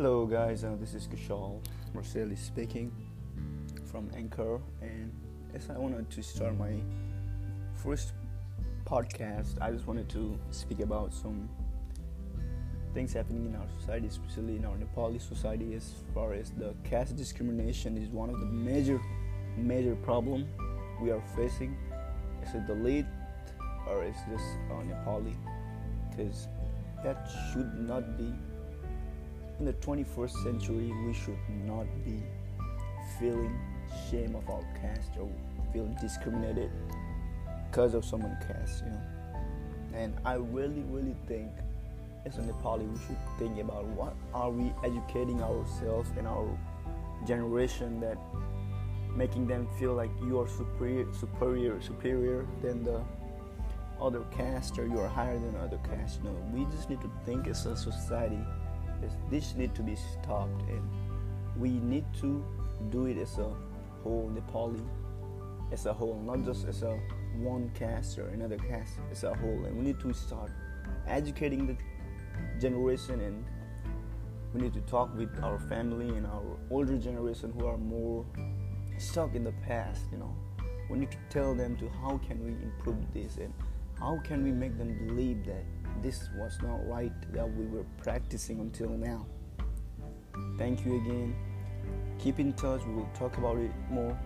guys, uh, this is Kushal Marcelli speaking from Anchor, and as I wanted to start my first podcast, I just wanted to speak about some things happening in our society, especially in our Nepali society, as far as the caste discrimination is one of the major, major problem we are facing. Is it the lead or is this uh, Nepali? Because that should not be in the 21st century we should not be feeling shame of our caste or feeling discriminated because of someone caste you know? And i really really think as a nepali we should think about what are we educating ourselves and our generation that making them feel like you are superior superior superior than the other caste or you are higher than other caste. No we just need to think as a society this need to be stopped and we need to do it as a whole Nepali as a whole not just as a one caste or another caste as a whole. And we need to start educating the generation and we need to talk with our family and our older generation who are more stuck in the past you know. We need to tell them to how can we improve this and how can we make them believe that this was not right that we were practicing until now. Thank you again. Keep in touch. We will talk about it more.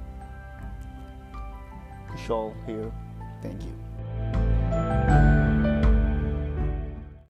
Kushal here. Thank you.